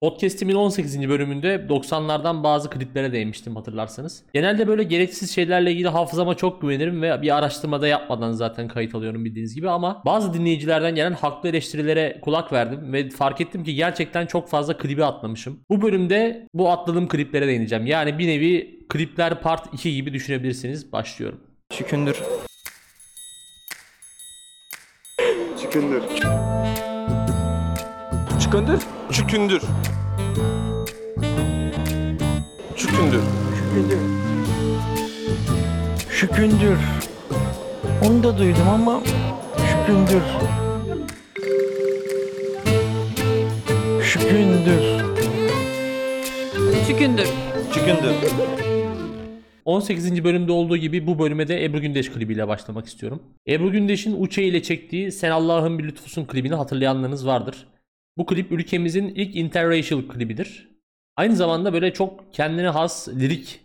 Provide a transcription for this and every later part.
Podcast'imin 18. bölümünde 90'lardan bazı kliplere değinmiştim hatırlarsanız. Genelde böyle gereksiz şeylerle ilgili hafızama çok güvenirim ve bir araştırmada yapmadan zaten kayıt alıyorum bildiğiniz gibi ama bazı dinleyicilerden gelen haklı eleştirilere kulak verdim ve fark ettim ki gerçekten çok fazla klibi atlamışım. Bu bölümde bu atladığım kliplere değineceğim. Yani bir nevi klipler part 2 gibi düşünebilirsiniz. Başlıyorum. Şükündür. Şükündür. Çükündür. Çükündür. Şükündür. Onu da duydum ama şükündür. Şükündür. Şükündür. Şükündür. 18. bölümde olduğu gibi bu bölüme de Ebru Gündeş klibiyle başlamak istiyorum. Ebru Gündeş'in Uçe ile çektiği Sen Allah'ın bir lütfusun klibini hatırlayanlarınız vardır. Bu klip ülkemizin ilk interracial klibidir. Aynı zamanda böyle çok kendine has lirik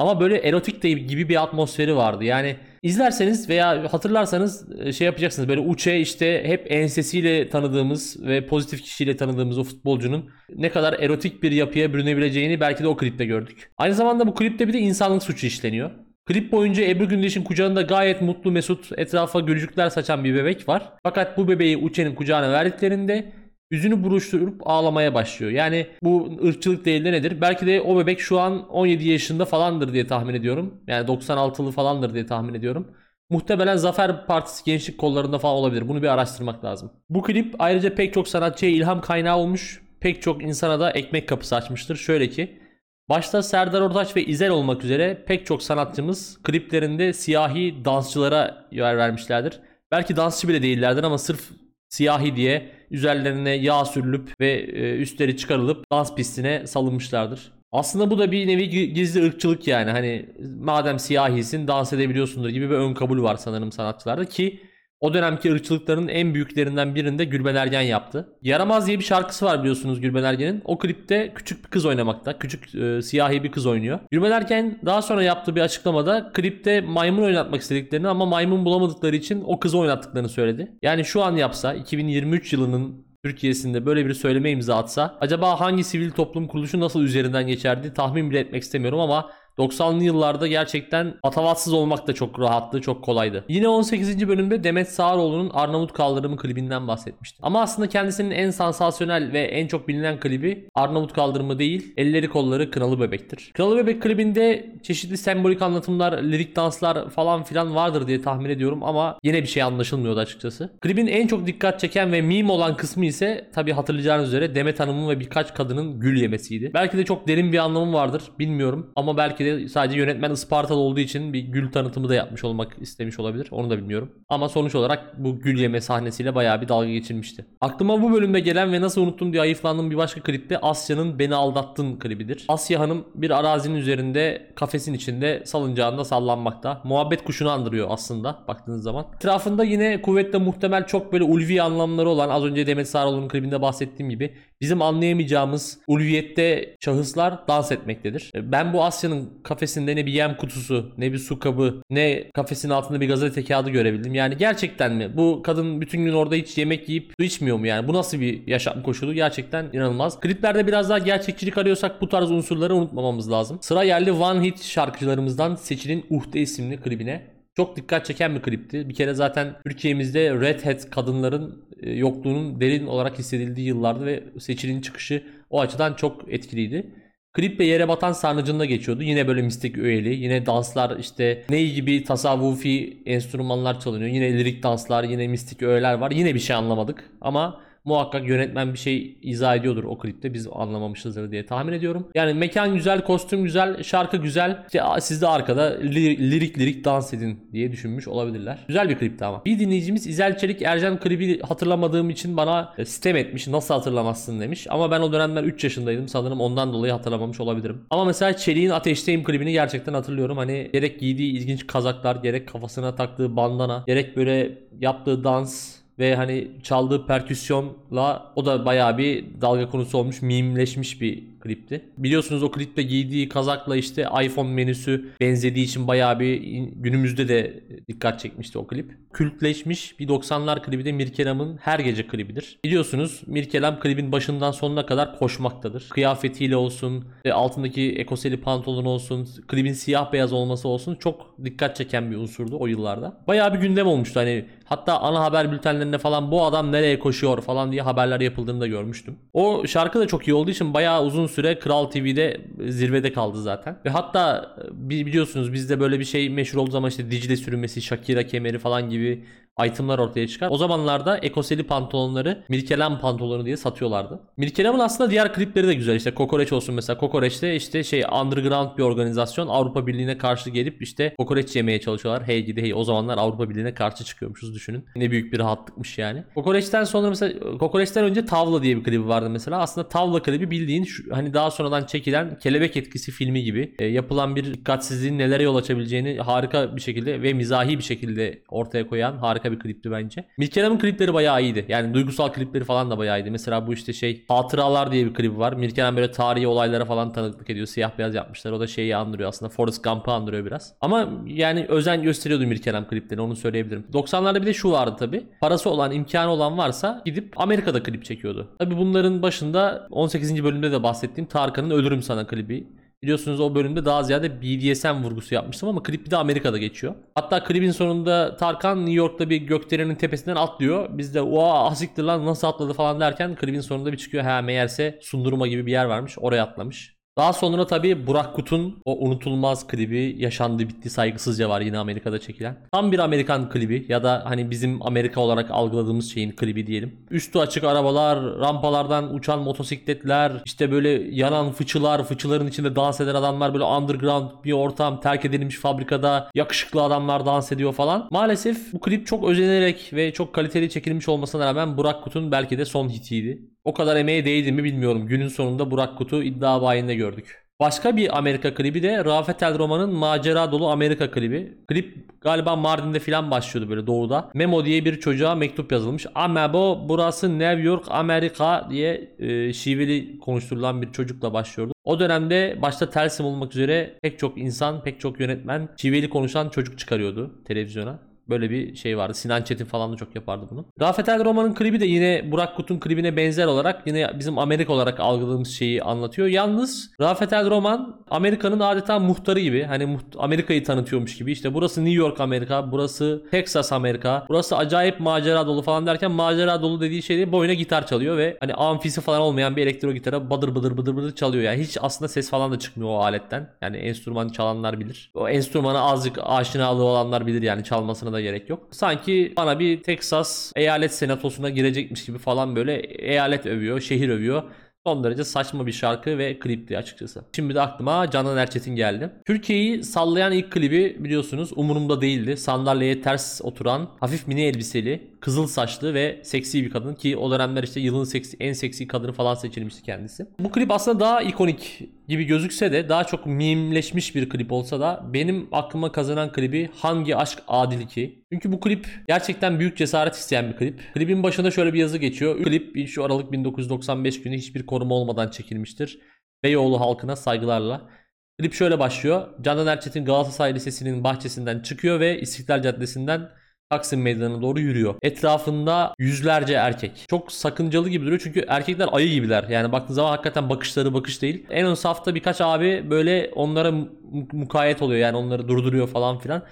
ama böyle erotik de gibi bir atmosferi vardı. Yani izlerseniz veya hatırlarsanız e, şey yapacaksınız. Böyle Uçe işte hep ensesiyle tanıdığımız ve pozitif kişiyle tanıdığımız o futbolcunun ne kadar erotik bir yapıya bürünebileceğini belki de o klipte gördük. Aynı zamanda bu klipte bir de insanlık suçu işleniyor. Klip boyunca Ebru Gündeş'in kucağında gayet mutlu mesut etrafa gülücükler saçan bir bebek var. Fakat bu bebeği Uçe'nin kucağına verdiklerinde yüzünü buruşturup ağlamaya başlıyor. Yani bu ırkçılık değil de nedir? Belki de o bebek şu an 17 yaşında falandır diye tahmin ediyorum. Yani 96'lı falandır diye tahmin ediyorum. Muhtemelen Zafer Partisi gençlik kollarında falan olabilir. Bunu bir araştırmak lazım. Bu klip ayrıca pek çok sanatçıya ilham kaynağı olmuş. Pek çok insana da ekmek kapısı açmıştır. Şöyle ki Başta Serdar Ortaç ve İzel olmak üzere pek çok sanatçımız kliplerinde siyahi dansçılara yer vermişlerdir. Belki dansçı bile değillerdir ama sırf siyahi diye üzerlerine yağ sürülüp ve e, üstleri çıkarılıp dans pistine salınmışlardır. Aslında bu da bir nevi gi- gizli ırkçılık yani. Hani madem siyahisin dans edebiliyorsundur gibi bir ön kabul var sanırım sanatçılarda ki o dönemki ırkçılıkların en büyüklerinden birinde Gülben Ergen yaptı. Yaramaz diye bir şarkısı var biliyorsunuz Gülben Ergen'in. O klipte küçük bir kız oynamakta. Küçük e, siyahi bir kız oynuyor. Gülben Ergen daha sonra yaptığı bir açıklamada klipte maymun oynatmak istediklerini ama maymun bulamadıkları için o kızı oynattıklarını söyledi. Yani şu an yapsa 2023 yılının Türkiye'sinde böyle bir söyleme imza atsa acaba hangi sivil toplum kuruluşu nasıl üzerinden geçerdi tahmin bile etmek istemiyorum ama 90'lı yıllarda gerçekten patavatsız olmak da çok rahattı, çok kolaydı. Yine 18. bölümde Demet Sağaroğlu'nun Arnavut Kaldırımı klibinden bahsetmiştim. Ama aslında kendisinin en sansasyonel ve en çok bilinen klibi Arnavut Kaldırımı değil, Elleri Kolları Kınalı Bebek'tir. Kınalı Bebek klibinde çeşitli sembolik anlatımlar, lirik danslar falan filan vardır diye tahmin ediyorum ama yine bir şey anlaşılmıyordu açıkçası. Klibin en çok dikkat çeken ve meme olan kısmı ise tabi hatırlayacağınız üzere Demet Hanım'ın ve birkaç kadının gül yemesiydi. Belki de çok derin bir anlamı vardır bilmiyorum ama belki de sadece yönetmen Ispartalı olduğu için bir gül tanıtımı da yapmış olmak istemiş olabilir. Onu da bilmiyorum. Ama sonuç olarak bu gül yeme sahnesiyle bayağı bir dalga geçilmişti. Aklıma bu bölümde gelen ve nasıl unuttum diye ayıflandığım bir başka klip de Asya'nın Beni Aldattın klibidir. Asya Hanım bir arazinin üzerinde kafesin içinde salıncağında sallanmakta. Muhabbet kuşunu andırıyor aslında baktığınız zaman. Etrafında yine kuvvetle muhtemel çok böyle ulvi anlamları olan az önce Demet Sağaroğlu'nun klibinde bahsettiğim gibi bizim anlayamayacağımız ulviyette şahıslar dans etmektedir. Ben bu Asya'nın kafesinde ne bir yem kutusu, ne bir su kabı, ne kafesin altında bir gazete kağıdı görebildim. Yani gerçekten mi? Bu kadın bütün gün orada hiç yemek yiyip su içmiyor mu yani? Bu nasıl bir yaşam koşulu? Gerçekten inanılmaz. Kliplerde biraz daha gerçekçilik arıyorsak bu tarz unsurları unutmamamız lazım. Sıra yerli One Hit şarkıcılarımızdan Seçil'in Uhde isimli klibine. Çok dikkat çeken bir klipti. Bir kere zaten Türkiye'mizde Red Hat kadınların e, yokluğunun derin olarak hissedildiği yıllardı ve Seçil'in çıkışı o açıdan çok etkiliydi. Klip ve yere batan sarnıcında geçiyordu. Yine böyle mistik öğeli. Yine danslar işte ney gibi tasavvufi enstrümanlar çalınıyor. Yine lirik danslar, yine mistik öğeler var. Yine bir şey anlamadık. Ama muhakkak yönetmen bir şey izah ediyordur o klipte. Biz anlamamışızdır diye tahmin ediyorum. Yani mekan güzel, kostüm güzel, şarkı güzel. İşte siz de arkada li- lirik lirik dans edin diye düşünmüş olabilirler. Güzel bir klipti ama. Bir dinleyicimiz İzel Çelik Ercan klibi hatırlamadığım için bana e, sitem etmiş. Nasıl hatırlamazsın demiş. Ama ben o dönemler 3 yaşındaydım. Sanırım ondan dolayı hatırlamamış olabilirim. Ama mesela Çelik'in Ateşteyim klibini gerçekten hatırlıyorum. Hani gerek giydiği ilginç kazaklar, gerek kafasına taktığı bandana, gerek böyle yaptığı dans ve hani çaldığı perküsyonla o da bayağı bir dalga konusu olmuş, mimleşmiş bir klipti. Biliyorsunuz o klipte giydiği kazakla işte iPhone menüsü benzediği için bayağı bir günümüzde de dikkat çekmişti o klip. Kültleşmiş bir 90'lar klibi de Mirkelam'ın Her Gece klibidir. Biliyorsunuz Mirkelam klibin başından sonuna kadar koşmaktadır. Kıyafetiyle olsun, e, altındaki ekoseli pantolon olsun, klibin siyah beyaz olması olsun çok dikkat çeken bir unsurdu o yıllarda. Bayağı bir gündem olmuştu hani hatta ana haber bültenlerinde falan bu adam nereye koşuyor falan diye haberler yapıldığını da görmüştüm. O şarkı da çok iyi olduğu için bayağı uzun süre Kral TV'de zirvede kaldı zaten. Ve hatta e, bi- biliyorsunuz bizde böyle bir şey meşhur olduğu zaman işte Dicle sürünmesi, Shakira kemeri falan gibi itemlar ortaya çıkar. O zamanlarda ekoseli pantolonları Mirkelam pantolonu diye satıyorlardı. Mirkelam'ın aslında diğer klipleri de güzel. İşte Kokoreç olsun mesela. Kokoreç'te işte şey underground bir organizasyon Avrupa Birliği'ne karşı gelip işte kokoreç yemeye çalışıyorlar. Hey gidi hey o zamanlar Avrupa Birliği'ne karşı çıkıyormuşuz düşünün. Ne büyük bir rahatlıkmış yani. Kokoreç'ten sonra mesela Kokoreç'ten önce Tavla diye bir klibi vardı mesela. Aslında Tavla klibi bildiğin şu, hani daha sonradan çekilen Kelebek Etkisi filmi gibi e, yapılan bir dikkatsizliğin nelere yol açabileceğini harika bir şekilde ve mizahi bir şekilde ortaya koyan harika bir klipti bence. Mirkelam'ın klipleri bayağı iyiydi. Yani duygusal klipleri falan da bayağı iyiydi. Mesela bu işte şey Hatıralar diye bir klip var. Mirkelam böyle tarihi olaylara falan tanıklık ediyor. Siyah beyaz yapmışlar. O da şeyi andırıyor aslında. Forrest Gump'ı andırıyor biraz. Ama yani özen gösteriyordu Mirkelam kliplerini onu söyleyebilirim. 90'larda bir de şu vardı tabi. Parası olan, imkanı olan varsa gidip Amerika'da klip çekiyordu. Tabi bunların başında 18. bölümde de bahsettiğim Tarkan'ın Ölürüm Sana klibi. Biliyorsunuz o bölümde daha ziyade BDSM vurgusu yapmıştım ama klip bir de Amerika'da geçiyor. Hatta klibin sonunda Tarkan New York'ta bir gökdelenin tepesinden atlıyor. Biz de oha asiktir lan nasıl atladı falan derken klibin sonunda bir çıkıyor. Ha meğerse Sundurma gibi bir yer varmış oraya atlamış. Daha sonra tabii Burak Kut'un o unutulmaz klibi Yaşandı Bitti Saygısızca var yine Amerika'da çekilen. Tam bir Amerikan klibi ya da hani bizim Amerika olarak algıladığımız şeyin klibi diyelim. Üstü açık arabalar, rampalardan uçan motosikletler, işte böyle yanan fıçılar, fıçıların içinde dans eden adamlar böyle underground bir ortam, terk edilmiş fabrikada yakışıklı adamlar dans ediyor falan. Maalesef bu klip çok özenerek ve çok kaliteli çekilmiş olmasına rağmen Burak Kut'un belki de son hitiydi. O kadar emeğe değdi mi bilmiyorum. Günün sonunda Burak Kut'u iddia bayinde gördük. Başka bir Amerika klibi de Rafet El Roman'ın macera dolu Amerika klibi. Klip galiba Mardin'de filan başlıyordu böyle doğuda. Memo diye bir çocuğa mektup yazılmış. Ama bu burası New York Amerika diye e, şiveli konuşturulan bir çocukla başlıyordu. O dönemde başta Telsim olmak üzere pek çok insan, pek çok yönetmen şiveli konuşan çocuk çıkarıyordu televizyona. Böyle bir şey vardı. Sinan Çetin falan da çok yapardı bunu. Rafet El Roman'ın klibi de yine Burak Kut'un klibine benzer olarak yine bizim Amerika olarak algıladığımız şeyi anlatıyor. Yalnız Rafet El Roman Amerika'nın adeta muhtarı gibi. Hani Amerika'yı tanıtıyormuş gibi. İşte burası New York Amerika, burası Texas Amerika, burası acayip macera dolu falan derken macera dolu dediği şey de boyuna gitar çalıyor ve hani amfisi falan olmayan bir elektro gitara badır bıdır bıdır bıdır çalıyor. Yani hiç aslında ses falan da çıkmıyor o aletten. Yani enstrüman çalanlar bilir. O enstrümana azıcık aşinalığı olanlar bilir yani çalmasına da gerek yok. Sanki bana bir Texas eyalet senatosuna girecekmiş gibi falan böyle eyalet övüyor, şehir övüyor. Son derece saçma bir şarkı ve klipti açıkçası. Şimdi de aklıma Canan Erçetin geldi. Türkiye'yi sallayan ilk klibi biliyorsunuz umurumda değildi. Sandalyeye ters oturan, hafif mini elbiseli, kızıl saçlı ve seksi bir kadın ki o dönemler işte yılın seksi, en seksi kadını falan seçilmişti kendisi. Bu klip aslında daha ikonik gibi gözükse de daha çok mimleşmiş bir klip olsa da benim aklıma kazanan klibi Hangi Aşk Adil 2. Çünkü bu klip gerçekten büyük cesaret isteyen bir klip. Klibin başında şöyle bir yazı geçiyor. Klip 3 Aralık 1995 günü hiçbir koruma olmadan çekilmiştir. Beyoğlu halkına saygılarla. Klip şöyle başlıyor. Canan Erçetin Galatasaray Lisesi'nin bahçesinden çıkıyor ve İstiklal Caddesi'nden Taksim Meydanı'na doğru yürüyor. Etrafında yüzlerce erkek. Çok sakıncalı gibi duruyor çünkü erkekler ayı gibiler. Yani baktığın zaman hakikaten bakışları bakış değil. En ön safta birkaç abi böyle onlara mu- mukayyet oluyor yani onları durduruyor falan filan.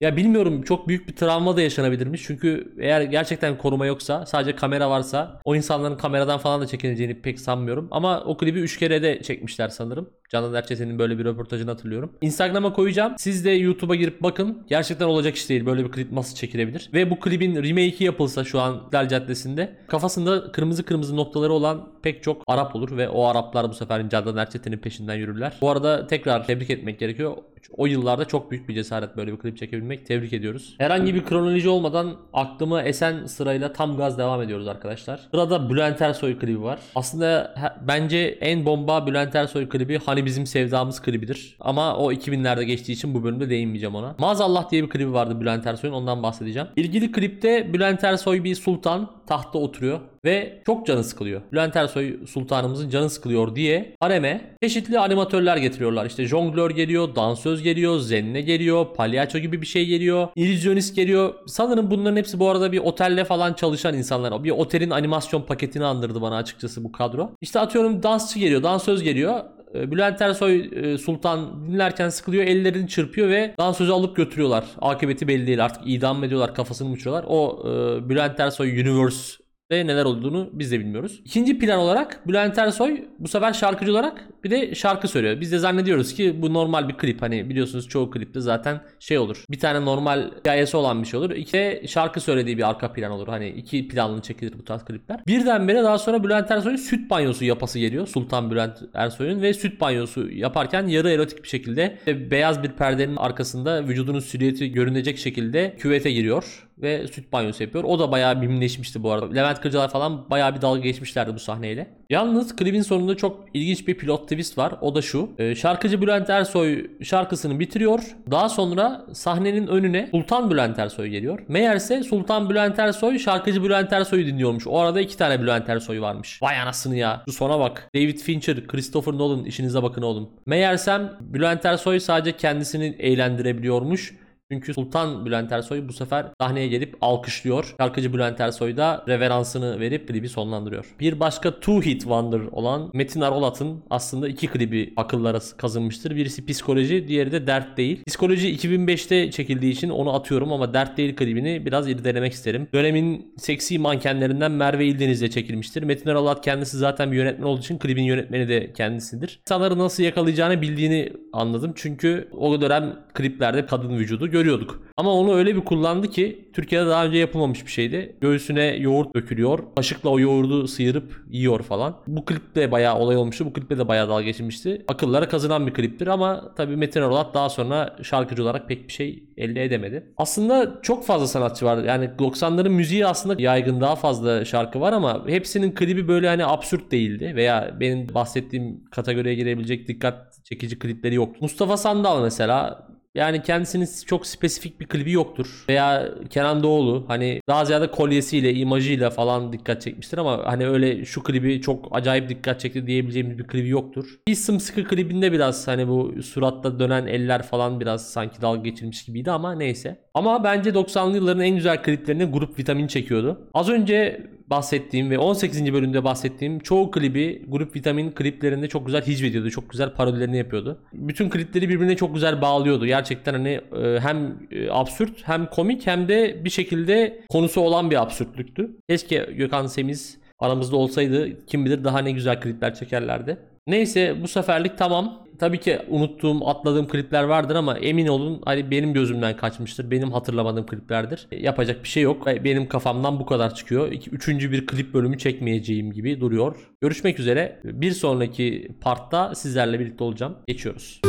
Ya bilmiyorum çok büyük bir travma da yaşanabilirmiş. Çünkü eğer gerçekten koruma yoksa sadece kamera varsa o insanların kameradan falan da çekineceğini pek sanmıyorum. Ama o klibi 3 kere de çekmişler sanırım. Canan Erçetin'in böyle bir röportajını hatırlıyorum. Instagram'a koyacağım. Siz de YouTube'a girip bakın. Gerçekten olacak iş değil. Böyle bir klip nasıl çekilebilir? Ve bu klibin remake'i yapılsa şu an İstiklal Caddesi'nde kafasında kırmızı kırmızı noktaları olan pek çok Arap olur ve o Araplar bu sefer Canan Erçetin'in peşinden yürürler. Bu arada tekrar tebrik etmek gerekiyor. O yıllarda çok büyük bir cesaret böyle bir klip çekebilmek. Tebrik ediyoruz. Herhangi bir kronoloji olmadan aklıma esen sırayla tam gaz devam ediyoruz arkadaşlar. Sırada Bülent Ersoy klibi var. Aslında bence en bomba Bülent Ersoy klibi Hani Bizim Sevdamız klibidir. Ama o 2000'lerde geçtiği için bu bölümde değinmeyeceğim ona. Maazallah diye bir klibi vardı Bülent Ersoy'un ondan bahsedeceğim. İlgili klipte Bülent Ersoy bir sultan tahtta oturuyor ve çok canı sıkılıyor. Bülent Ersoy sultanımızın canı sıkılıyor diye hareme çeşitli animatörler getiriyorlar. İşte jonglör geliyor, dansöz geliyor, zenne geliyor, palyaço gibi bir şey geliyor, illüzyonist geliyor. Sanırım bunların hepsi bu arada bir otelle falan çalışan insanlar. Bir otelin animasyon paketini andırdı bana açıkçası bu kadro. İşte atıyorum dansçı geliyor, dansöz geliyor. E, Bülent Ersoy e, Sultan dinlerken sıkılıyor ellerini çırpıyor ve dansözü alıp götürüyorlar. Akıbeti belli değil artık idam ediyorlar kafasını mı uçuruyorlar. O e, Bülent Ersoy Universe ve neler olduğunu biz de bilmiyoruz. İkinci plan olarak Bülent Ersoy bu sefer şarkıcı olarak bir de şarkı söylüyor. Biz de zannediyoruz ki bu normal bir klip. Hani biliyorsunuz çoğu klipte zaten şey olur. Bir tane normal hikayesi olan bir şey olur. İki de şarkı söylediği bir arka plan olur. Hani iki planlı çekilir bu tarz klipler. Birdenbire daha sonra Bülent Ersoy'un süt banyosu yapası geliyor. Sultan Bülent Ersoy'un ve süt banyosu yaparken yarı erotik bir şekilde beyaz bir perdenin arkasında vücudunun silüeti görünecek şekilde küvete giriyor ve süt banyosu yapıyor. O da bayağı mimleşmişti bu arada. Levent Kırcalar falan bayağı bir dalga geçmişlerdi bu sahneyle. Yalnız klibin sonunda çok ilginç bir pilot twist var. O da şu. Ee, şarkıcı Bülent Ersoy şarkısını bitiriyor. Daha sonra sahnenin önüne Sultan Bülent Ersoy geliyor. Meğerse Sultan Bülent Ersoy şarkıcı Bülent Ersoy'u dinliyormuş. O arada iki tane Bülent Ersoy varmış. Vay anasını ya. Şu sona bak. David Fincher, Christopher Nolan işinize bakın oğlum. Meğersem Bülent Ersoy sadece kendisini eğlendirebiliyormuş. Çünkü Sultan Bülent Ersoy bu sefer sahneye gelip alkışlıyor. Şarkıcı Bülent Ersoy da reveransını verip klibi sonlandırıyor. Bir başka Two Hit Wonder olan Metin Arolat'ın aslında iki klibi akıllara kazınmıştır. Birisi Psikoloji, diğeri de Dert Değil. Psikoloji 2005'te çekildiği için onu atıyorum ama Dert Değil klibini biraz irdelemek isterim. Dönemin seksi mankenlerinden Merve İldeniz'le çekilmiştir. Metin Arolat kendisi zaten bir yönetmen olduğu için klibin yönetmeni de kendisidir. İnsanları nasıl yakalayacağını bildiğini anladım. Çünkü o dönem kliplerde kadın vücudu görüyorduk. Ama onu öyle bir kullandı ki Türkiye'de daha önce yapılmamış bir şeydi. Göğsüne yoğurt dökülüyor. Kaşıkla o yoğurdu sıyırıp yiyor falan. Bu klip de bayağı olay olmuştu. Bu kliple de bayağı dalga geçilmişti. Akıllara kazınan bir kliptir ama tabii Metin Arolat daha sonra şarkıcı olarak pek bir şey elde edemedi. Aslında çok fazla sanatçı var. Yani 90'ların müziği aslında yaygın daha fazla şarkı var ama hepsinin klibi böyle hani absürt değildi veya benim bahsettiğim kategoriye girebilecek dikkat çekici klipleri yoktu. Mustafa Sandal mesela yani kendisinin çok spesifik bir klibi yoktur. Veya Kenan Doğulu hani daha ziyade kolyesiyle, imajıyla falan dikkat çekmiştir ama hani öyle şu klibi çok acayip dikkat çekti diyebileceğimiz bir klibi yoktur. Bir sımsıkı klibinde biraz hani bu suratta dönen eller falan biraz sanki dalga geçilmiş gibiydi ama neyse. Ama bence 90'lı yılların en güzel kliplerini Grup Vitamin çekiyordu. Az önce bahsettiğim ve 18. bölümde bahsettiğim çoğu klibi Grup Vitamin kliplerinde çok güzel hicvediyordu. Çok güzel parodilerini yapıyordu. Bütün klipleri birbirine çok güzel bağlıyordu. Gerçekten hani e, hem e, absürt hem komik hem de bir şekilde konusu olan bir absürtlüktü. Keşke Gökhan Semiz aramızda olsaydı kim bilir daha ne güzel klipler çekerlerdi. Neyse bu seferlik tamam. Tabii ki unuttuğum, atladığım klipler vardır ama emin olun hani benim gözümden kaçmıştır. Benim hatırlamadığım kliplerdir. E, Yapacak bir şey yok. E, Benim kafamdan bu kadar çıkıyor. Üçüncü bir klip bölümü çekmeyeceğim gibi duruyor. Görüşmek üzere. Bir sonraki partta sizlerle birlikte olacağım. Geçiyoruz.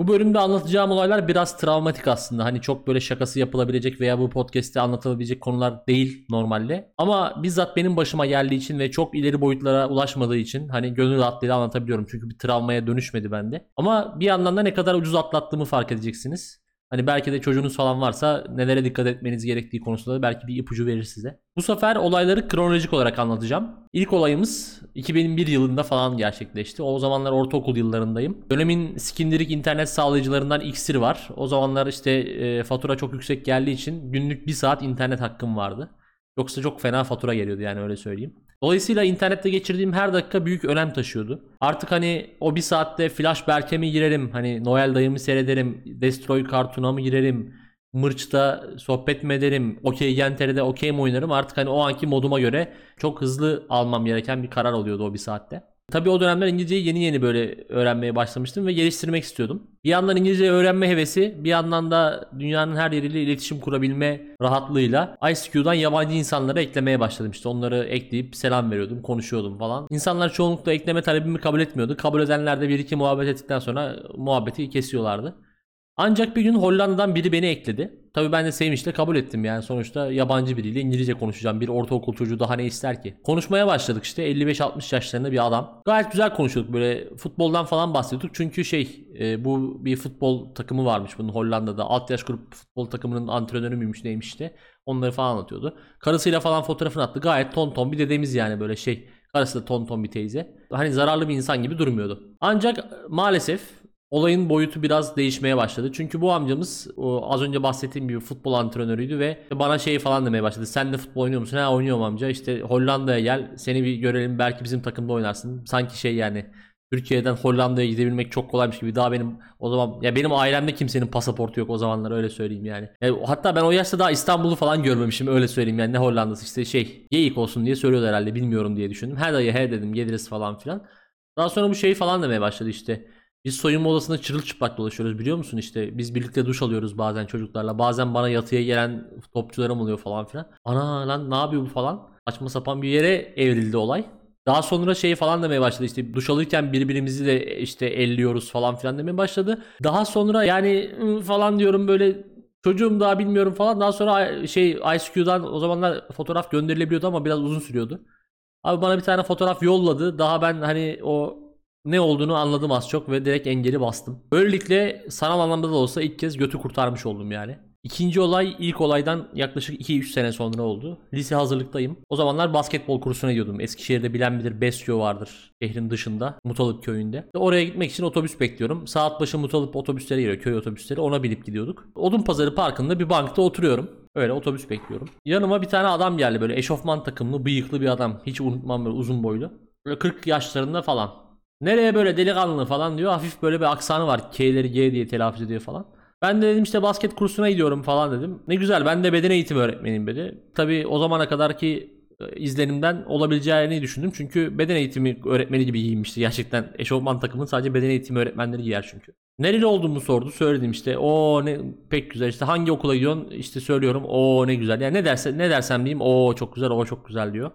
Bu bölümde anlatacağım olaylar biraz travmatik aslında. Hani çok böyle şakası yapılabilecek veya bu podcast'te anlatılabilecek konular değil normalde. Ama bizzat benim başıma geldiği için ve çok ileri boyutlara ulaşmadığı için hani gönül rahatlığıyla anlatabiliyorum. Çünkü bir travmaya dönüşmedi bende. Ama bir yandan da ne kadar ucuz atlattığımı fark edeceksiniz. Hani belki de çocuğunuz falan varsa nelere dikkat etmeniz gerektiği konusunda da belki bir ipucu verir size. Bu sefer olayları kronolojik olarak anlatacağım. İlk olayımız 2001 yılında falan gerçekleşti. O zamanlar ortaokul yıllarındayım. Dönemin skindirik internet sağlayıcılarından Xir var. O zamanlar işte e, fatura çok yüksek geldiği için günlük 1 saat internet hakkım vardı. Yoksa çok fena fatura geliyordu yani öyle söyleyeyim. Dolayısıyla internette geçirdiğim her dakika büyük önem taşıyordu. Artık hani o bir saatte Flash Berk'e mi girerim? Hani Noel dayımı seyrederim. Destroy Cartoon'a mı girerim? Mırç'ta sohbet mi ederim? Okey Yenter'de okey mi oynarım? Artık hani o anki moduma göre çok hızlı almam gereken bir karar oluyordu o bir saatte. Tabii o dönemler İngilizceyi yeni yeni böyle öğrenmeye başlamıştım ve geliştirmek istiyordum. Bir yandan İngilizce öğrenme hevesi, bir yandan da dünyanın her yeriyle iletişim kurabilme rahatlığıyla ICQ'dan yabancı insanları eklemeye başladım. İşte onları ekleyip selam veriyordum, konuşuyordum falan. İnsanlar çoğunlukla ekleme talebimi kabul etmiyordu. Kabul edenler de bir iki muhabbet ettikten sonra muhabbeti kesiyorlardı. Ancak bir gün Hollanda'dan biri beni ekledi. Tabii ben de sevinçle kabul ettim yani sonuçta yabancı biriyle İngilizce konuşacağım. Bir ortaokul çocuğu daha ne ister ki? Konuşmaya başladık işte 55-60 yaşlarında bir adam. Gayet güzel konuşuyorduk böyle futboldan falan bahsediyorduk. Çünkü şey e, bu bir futbol takımı varmış bunun Hollanda'da. Alt yaş grup futbol takımının antrenörü müymüş neymiş işte. Onları falan anlatıyordu. Karısıyla falan fotoğrafını attı. Gayet ton ton bir dedemiz yani böyle şey. Karısı da ton ton bir teyze. Hani zararlı bir insan gibi durmuyordu. Ancak maalesef olayın boyutu biraz değişmeye başladı. Çünkü bu amcamız o az önce bahsettiğim gibi futbol antrenörüydü ve bana şey falan demeye başladı. Sen de futbol oynuyor musun? Ha oynuyorum amca. İşte Hollanda'ya gel. Seni bir görelim. Belki bizim takımda oynarsın. Sanki şey yani Türkiye'den Hollanda'ya gidebilmek çok kolaymış gibi. Daha benim o zaman ya benim ailemde kimsenin pasaportu yok o zamanlar öyle söyleyeyim yani. E, hatta ben o yaşta daha İstanbul'u falan görmemişim öyle söyleyeyim yani ne Hollanda'sı işte şey geyik olsun diye söylüyordu herhalde bilmiyorum diye düşündüm. Her dayı he dedim geliriz falan filan. Daha sonra bu şey falan demeye başladı işte. Biz soyunma odasında çırılçıplak dolaşıyoruz biliyor musun işte biz birlikte duş alıyoruz bazen çocuklarla bazen bana yatıya gelen topçularım oluyor falan filan. Ana lan ne yapıyor bu falan saçma sapan bir yere evrildi olay. Daha sonra şey falan demeye başladı işte duş alırken birbirimizi de işte elliyoruz falan filan demeye başladı. Daha sonra yani falan diyorum böyle çocuğum daha bilmiyorum falan. Daha sonra şey IceQ'dan o zamanlar fotoğraf gönderilebiliyordu ama biraz uzun sürüyordu. Abi bana bir tane fotoğraf yolladı. Daha ben hani o ne olduğunu anladım az çok ve direkt engeli bastım. Böylelikle sanal anlamda da olsa ilk kez götü kurtarmış oldum yani. İkinci olay ilk olaydan yaklaşık 2-3 sene sonra oldu. Lise hazırlıktayım. O zamanlar basketbol kursuna gidiyordum. Eskişehir'de bilen bilir Besyo vardır şehrin dışında. Mutalıp köyünde. Oraya gitmek için otobüs bekliyorum. Saat başı Mutalıp otobüsleri geliyor. Köy otobüsleri. Ona binip gidiyorduk. Odunpazarı Parkı'nda bir bankta oturuyorum. Öyle otobüs bekliyorum. Yanıma bir tane adam geldi böyle eşofman takımlı bıyıklı bir adam. Hiç unutmam böyle uzun boylu. Böyle 40 yaşlarında falan. Nereye böyle delikanlı falan diyor. Hafif böyle bir aksanı var. K'leri G diye telaffuz ediyor falan. Ben de dedim işte basket kursuna gidiyorum falan dedim. Ne güzel ben de beden eğitimi öğretmeniyim dedi. Tabii o zamana kadar ki e, izlenimden olabileceğini düşündüm. Çünkü beden eğitimi öğretmeni gibi giyinmişti. Gerçekten eşofman takımın sadece beden eğitimi öğretmenleri giyer çünkü. Nereli olduğumu sordu. Söyledim işte. O ne pek güzel. İşte hangi okula gidiyorsun? İşte söylüyorum. O ne güzel. Yani ne derse ne dersem diyeyim. O çok güzel. O çok güzel diyor.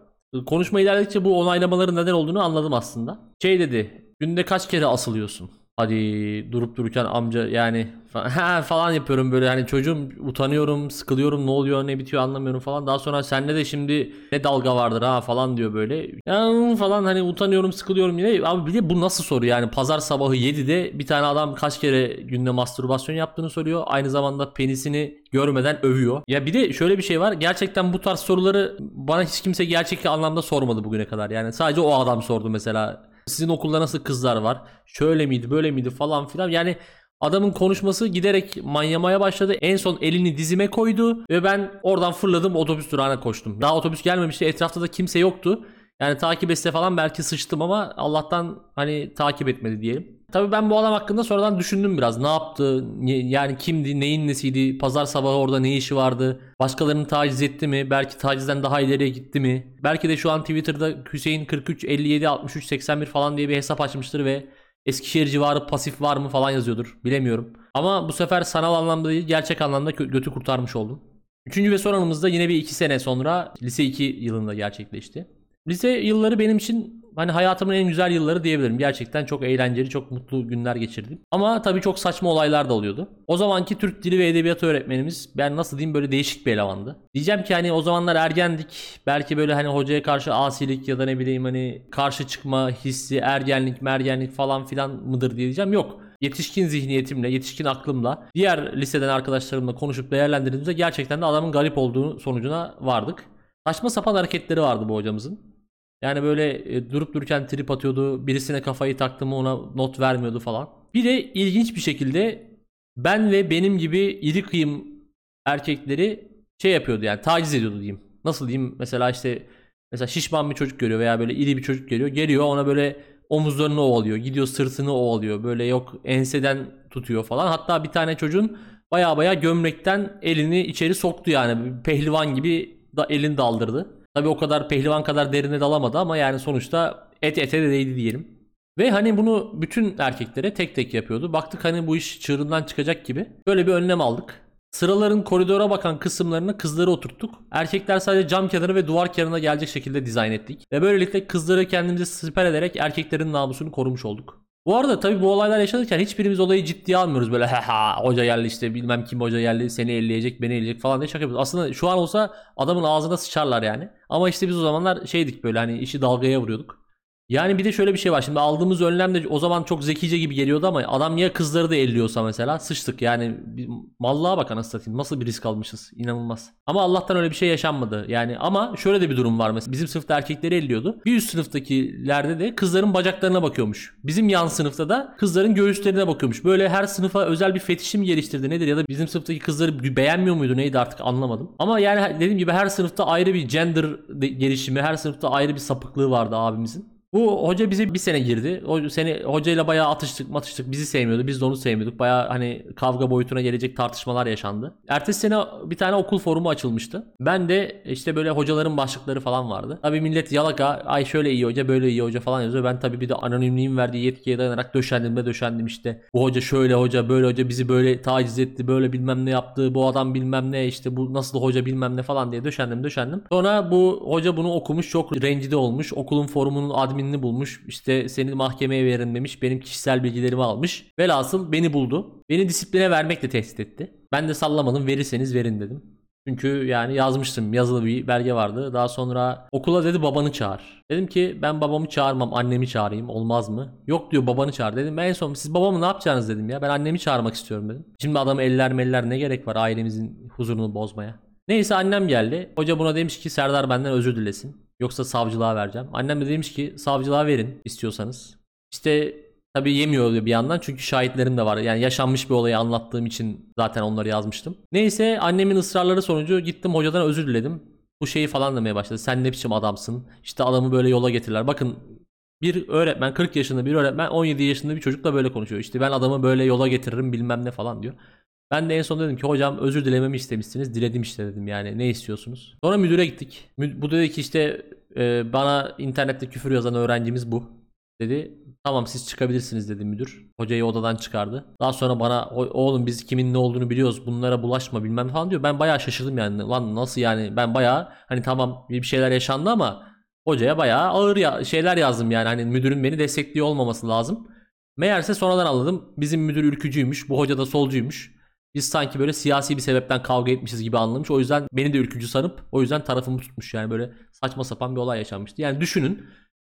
Konuşma ilerledikçe bu onaylamaların neden olduğunu anladım aslında. Şey dedi. Günde kaç kere asılıyorsun? Hadi durup dururken amca yani fa- ha falan yapıyorum böyle hani çocuğum utanıyorum, sıkılıyorum, ne oluyor, ne bitiyor anlamıyorum falan. Daha sonra sende de şimdi ne dalga vardır ha falan diyor böyle. Ya falan hani utanıyorum, sıkılıyorum yine. Abi bir de bu nasıl soru yani pazar sabahı 7'de bir tane adam kaç kere günde mastürbasyon yaptığını söylüyor. Aynı zamanda penisini görmeden övüyor. Ya bir de şöyle bir şey var. Gerçekten bu tarz soruları bana hiç kimse gerçek anlamda sormadı bugüne kadar. Yani sadece o adam sordu mesela. Sizin okulda nasıl kızlar var? Şöyle miydi, böyle miydi falan filan. Yani adamın konuşması giderek manyamaya başladı. En son elini dizime koydu ve ben oradan fırladım otobüs durağına koştum. Daha otobüs gelmemişti. Etrafta da kimse yoktu. Yani takip etse falan belki sıçtım ama Allah'tan hani takip etmedi diyelim. Tabii ben bu adam hakkında sonradan düşündüm biraz. Ne yaptı? Ni- Yani kimdi? Neyin nesiydi? Pazar sabahı orada ne işi vardı? Başkalarını taciz etti mi? Belki tacizden daha ileriye gitti mi? Belki de şu an Twitter'da Hüseyin 43 57 63 81 falan diye bir hesap açmıştır ve Eskişehir civarı pasif var mı falan yazıyordur. Bilemiyorum. Ama bu sefer sanal anlamda değil gerçek anlamda götü kurtarmış oldum. Üçüncü ve son anımızda yine bir iki sene sonra lise 2 yılında gerçekleşti. Lise yılları benim için hani hayatımın en güzel yılları diyebilirim. Gerçekten çok eğlenceli, çok mutlu günler geçirdim. Ama tabii çok saçma olaylar da oluyordu. O zamanki Türk Dili ve Edebiyatı öğretmenimiz ben nasıl diyeyim böyle değişik bir elemandı. Diyeceğim ki hani o zamanlar ergendik. Belki böyle hani hocaya karşı asilik ya da ne bileyim hani karşı çıkma hissi, ergenlik, mergenlik falan filan mıdır diye diyeceğim. Yok yetişkin zihniyetimle, yetişkin aklımla diğer liseden arkadaşlarımla konuşup değerlendirdiğimizde gerçekten de adamın garip olduğu sonucuna vardık. Saçma sapan hareketleri vardı bu hocamızın. Yani böyle e, durup dururken trip atıyordu. Birisine kafayı taktı mı ona not vermiyordu falan. Bir de ilginç bir şekilde ben ve benim gibi iri kıyım erkekleri şey yapıyordu yani taciz ediyordu diyeyim. Nasıl diyeyim mesela işte mesela şişman bir çocuk görüyor veya böyle iri bir çocuk görüyor. Geliyor ona böyle omuzlarını ovalıyor. Gidiyor sırtını ovalıyor. Böyle yok enseden tutuyor falan. Hatta bir tane çocuğun baya baya gömlekten elini içeri soktu yani. Pehlivan gibi da elini daldırdı. Tabii o kadar pehlivan kadar derine dalamadı ama yani sonuçta et ete de değdi diyelim. Ve hani bunu bütün erkeklere tek tek yapıyordu. Baktık hani bu iş çığırından çıkacak gibi. Böyle bir önlem aldık. Sıraların koridora bakan kısımlarına kızları oturttuk. Erkekler sadece cam kenarı ve duvar kenarına gelecek şekilde dizayn ettik. Ve böylelikle kızları kendimize siper ederek erkeklerin namusunu korumuş olduk. Bu arada tabii bu olaylar yaşanırken hiçbirimiz olayı ciddiye almıyoruz. Böyle ha ha hoca geldi işte bilmem kim hoca geldi seni elleyecek beni elleyecek falan diye şaka yapıyoruz. Aslında şu an olsa adamın ağzına sıçarlar yani. Ama işte biz o zamanlar şeydik böyle hani işi dalgaya vuruyorduk. Yani bir de şöyle bir şey var. Şimdi aldığımız önlem de o zaman çok zekice gibi geliyordu ama adam ya kızları da elliyorsa mesela sıçtık. Yani bir mallığa bak anasını satayım. Nasıl bir risk almışız. İnanılmaz. Ama Allah'tan öyle bir şey yaşanmadı. Yani ama şöyle de bir durum var mesela. Bizim sınıfta erkekleri elliyordu. Bir üst sınıftakilerde de kızların bacaklarına bakıyormuş. Bizim yan sınıfta da kızların göğüslerine bakıyormuş. Böyle her sınıfa özel bir fetişi mi geliştirdi nedir ya da bizim sınıftaki kızları beğenmiyor muydu neydi artık anlamadım. Ama yani dediğim gibi her sınıfta ayrı bir gender de- gelişimi, her sınıfta ayrı bir sapıklığı vardı abimizin. Bu hoca bize bir sene girdi. O sene hocayla bayağı atıştık matıştık. Bizi sevmiyordu. Biz de onu sevmiyorduk. Bayağı hani kavga boyutuna gelecek tartışmalar yaşandı. Ertesi sene bir tane okul forumu açılmıştı. Ben de işte böyle hocaların başlıkları falan vardı. Tabii millet yalaka ay şöyle iyi hoca böyle iyi hoca falan yazıyor. Ben tabii bir de anonimliğin verdiği yetkiye dayanarak döşendim de döşendim işte. Bu hoca şöyle hoca böyle hoca bizi böyle taciz etti böyle bilmem ne yaptı. Bu adam bilmem ne işte bu nasıl hoca bilmem ne falan diye döşendim döşendim. Sonra bu hoca bunu okumuş çok rencide olmuş. Okulun forumunun adminini bulmuş. İşte seni mahkemeye verin demiş. Benim kişisel bilgilerimi almış. Velhasıl beni buldu. Beni disipline vermekle tehdit etti. Ben de sallamadım verirseniz verin dedim. Çünkü yani yazmıştım yazılı bir belge vardı. Daha sonra okula dedi babanı çağır. Dedim ki ben babamı çağırmam annemi çağırayım olmaz mı? Yok diyor babanı çağır dedim. Ben en son siz babamı ne yapacaksınız dedim ya. Ben annemi çağırmak istiyorum dedim. Şimdi adam eller meller ne gerek var ailemizin huzurunu bozmaya. Neyse annem geldi. Hoca buna demiş ki Serdar benden özür dilesin. Yoksa savcılığa vereceğim. Annem de demiş ki savcılığa verin istiyorsanız. İşte tabii yemiyor bir yandan çünkü şahitlerim de var. Yani yaşanmış bir olayı anlattığım için zaten onları yazmıştım. Neyse annemin ısrarları sonucu gittim hocadan özür diledim. Bu şeyi falan demeye başladı. Sen ne biçim adamsın? İşte adamı böyle yola getirirler. Bakın bir öğretmen 40 yaşında bir öğretmen 17 yaşında bir çocukla böyle konuşuyor. İşte ben adamı böyle yola getiririm bilmem ne falan diyor. Ben de en son dedim ki hocam özür dilememi istemişsiniz. Diledim işte dedim yani ne istiyorsunuz? Sonra müdüre gittik. Mü- Bu dedi ki işte e, bana internette küfür yazan öğrencimiz bu. Dedi tamam siz çıkabilirsiniz dedi müdür. Hocayı odadan çıkardı. Daha sonra bana "O- oğlum biz kimin ne olduğunu biliyoruz bunlara bulaşma bilmem falan diyor. Ben bayağı şaşırdım yani. Lan nasıl yani ben bayağı hani tamam bir şeyler yaşandı ama hocaya bayağı ağır ya- şeyler yazdım yani. Hani müdürün beni destekliyor olmaması lazım. Meğerse sonradan anladım. Bizim müdür ülkücüymüş. Bu hoca da solcuymuş. Biz sanki böyle siyasi bir sebepten kavga etmişiz gibi anlamış. O yüzden beni de ülkücü sanıp o yüzden tarafımı tutmuş. Yani böyle saçma sapan bir olay yaşanmıştı. Yani düşünün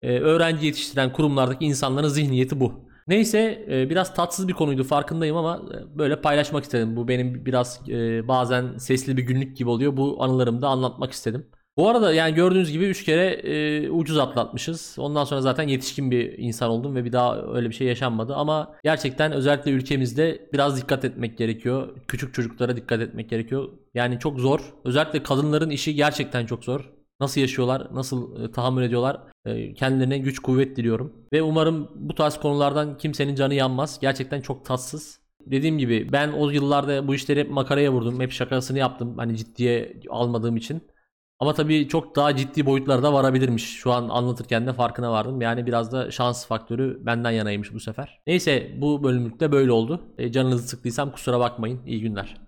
e, öğrenci yetiştiren kurumlardaki insanların zihniyeti bu. Neyse e, biraz tatsız bir konuydu farkındayım ama e, böyle paylaşmak istedim. Bu benim biraz bazen sesli bir günlük gibi oluyor. Bu anılarımı da anlatmak istedim. Bu arada yani gördüğünüz gibi 3 kere e, ucuz atlatmışız. Ondan sonra zaten yetişkin bir insan oldum ve bir daha öyle bir şey yaşanmadı. Ama gerçekten özellikle ülkemizde biraz dikkat etmek gerekiyor. Küçük çocuklara dikkat etmek gerekiyor. Yani çok zor. Özellikle kadınların işi gerçekten çok zor. Nasıl yaşıyorlar, nasıl e, tahammül ediyorlar. E, kendilerine güç kuvvet diliyorum. Ve umarım bu tarz konulardan kimsenin canı yanmaz. Gerçekten çok tatsız. Dediğim gibi ben o yıllarda bu işleri hep makaraya vurdum. Hep şakasını yaptım. Hani ciddiye almadığım için. Ama tabii çok daha ciddi boyutlara da varabilirmiş. Şu an anlatırken de farkına vardım. Yani biraz da şans faktörü benden yanaymış bu sefer. Neyse bu bölümlükte böyle oldu. E, canınızı sıktıysam kusura bakmayın. İyi günler.